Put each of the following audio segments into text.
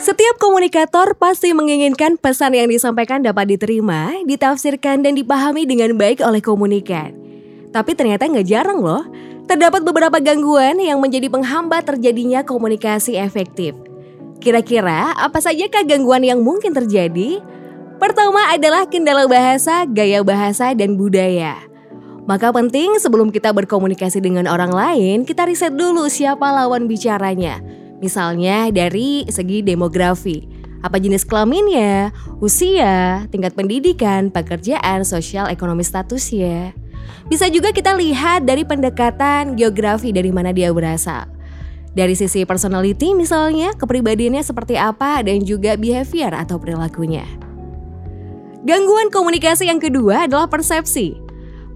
Setiap komunikator pasti menginginkan pesan yang disampaikan dapat diterima, ditafsirkan, dan dipahami dengan baik oleh komunikan. Tapi ternyata nggak jarang loh, terdapat beberapa gangguan yang menjadi penghambat terjadinya komunikasi efektif. Kira-kira apa sajakah gangguan yang mungkin terjadi? Pertama adalah kendala bahasa, gaya bahasa, dan budaya. Maka penting sebelum kita berkomunikasi dengan orang lain, kita riset dulu siapa lawan bicaranya Misalnya dari segi demografi, apa jenis kelaminnya, usia, tingkat pendidikan, pekerjaan, sosial, ekonomi statusnya. Bisa juga kita lihat dari pendekatan geografi dari mana dia berasal. Dari sisi personality misalnya, kepribadiannya seperti apa dan juga behavior atau perilakunya. Gangguan komunikasi yang kedua adalah persepsi.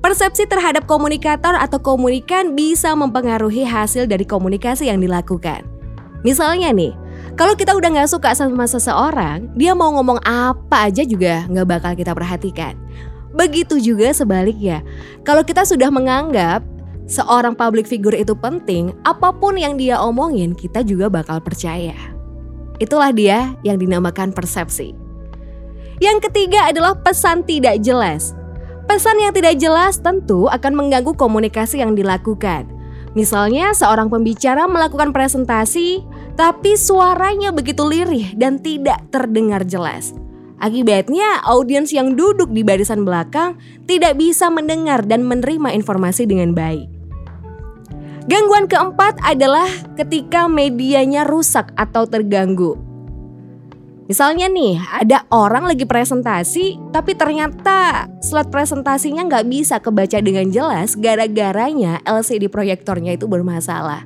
Persepsi terhadap komunikator atau komunikan bisa mempengaruhi hasil dari komunikasi yang dilakukan. Misalnya nih, kalau kita udah gak suka sama seseorang, dia mau ngomong apa aja juga gak bakal kita perhatikan. Begitu juga sebaliknya, kalau kita sudah menganggap seorang public figure itu penting, apa pun yang dia omongin kita juga bakal percaya. Itulah dia yang dinamakan persepsi. Yang ketiga adalah pesan tidak jelas. Pesan yang tidak jelas tentu akan mengganggu komunikasi yang dilakukan. Misalnya seorang pembicara melakukan presentasi tapi suaranya begitu lirih dan tidak terdengar jelas. Akibatnya audiens yang duduk di barisan belakang tidak bisa mendengar dan menerima informasi dengan baik. Gangguan keempat adalah ketika medianya rusak atau terganggu. Misalnya nih, ada orang lagi presentasi, tapi ternyata slide presentasinya nggak bisa kebaca dengan jelas gara-garanya LCD proyektornya itu bermasalah.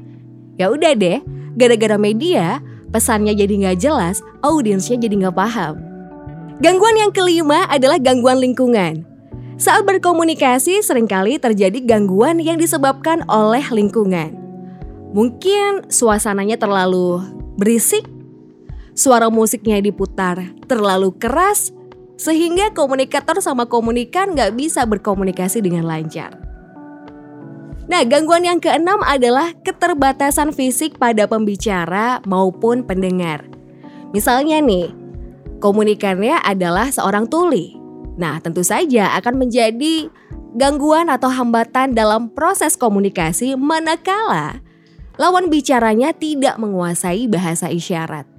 Ya udah deh, gara-gara media, pesannya jadi nggak jelas, audiensnya jadi nggak paham. Gangguan yang kelima adalah gangguan lingkungan. Saat berkomunikasi sering kali terjadi gangguan yang disebabkan oleh lingkungan. Mungkin suasananya terlalu berisik suara musiknya diputar terlalu keras sehingga komunikator sama komunikan nggak bisa berkomunikasi dengan lancar. Nah, gangguan yang keenam adalah keterbatasan fisik pada pembicara maupun pendengar. Misalnya nih, komunikannya adalah seorang tuli. Nah, tentu saja akan menjadi gangguan atau hambatan dalam proses komunikasi manakala lawan bicaranya tidak menguasai bahasa isyarat.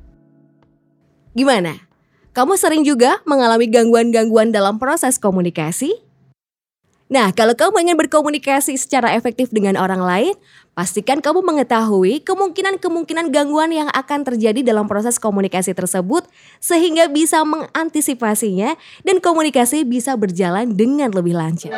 Gimana? Kamu sering juga mengalami gangguan-gangguan dalam proses komunikasi? Nah, kalau kamu ingin berkomunikasi secara efektif dengan orang lain, pastikan kamu mengetahui kemungkinan-kemungkinan gangguan yang akan terjadi dalam proses komunikasi tersebut sehingga bisa mengantisipasinya dan komunikasi bisa berjalan dengan lebih lancar.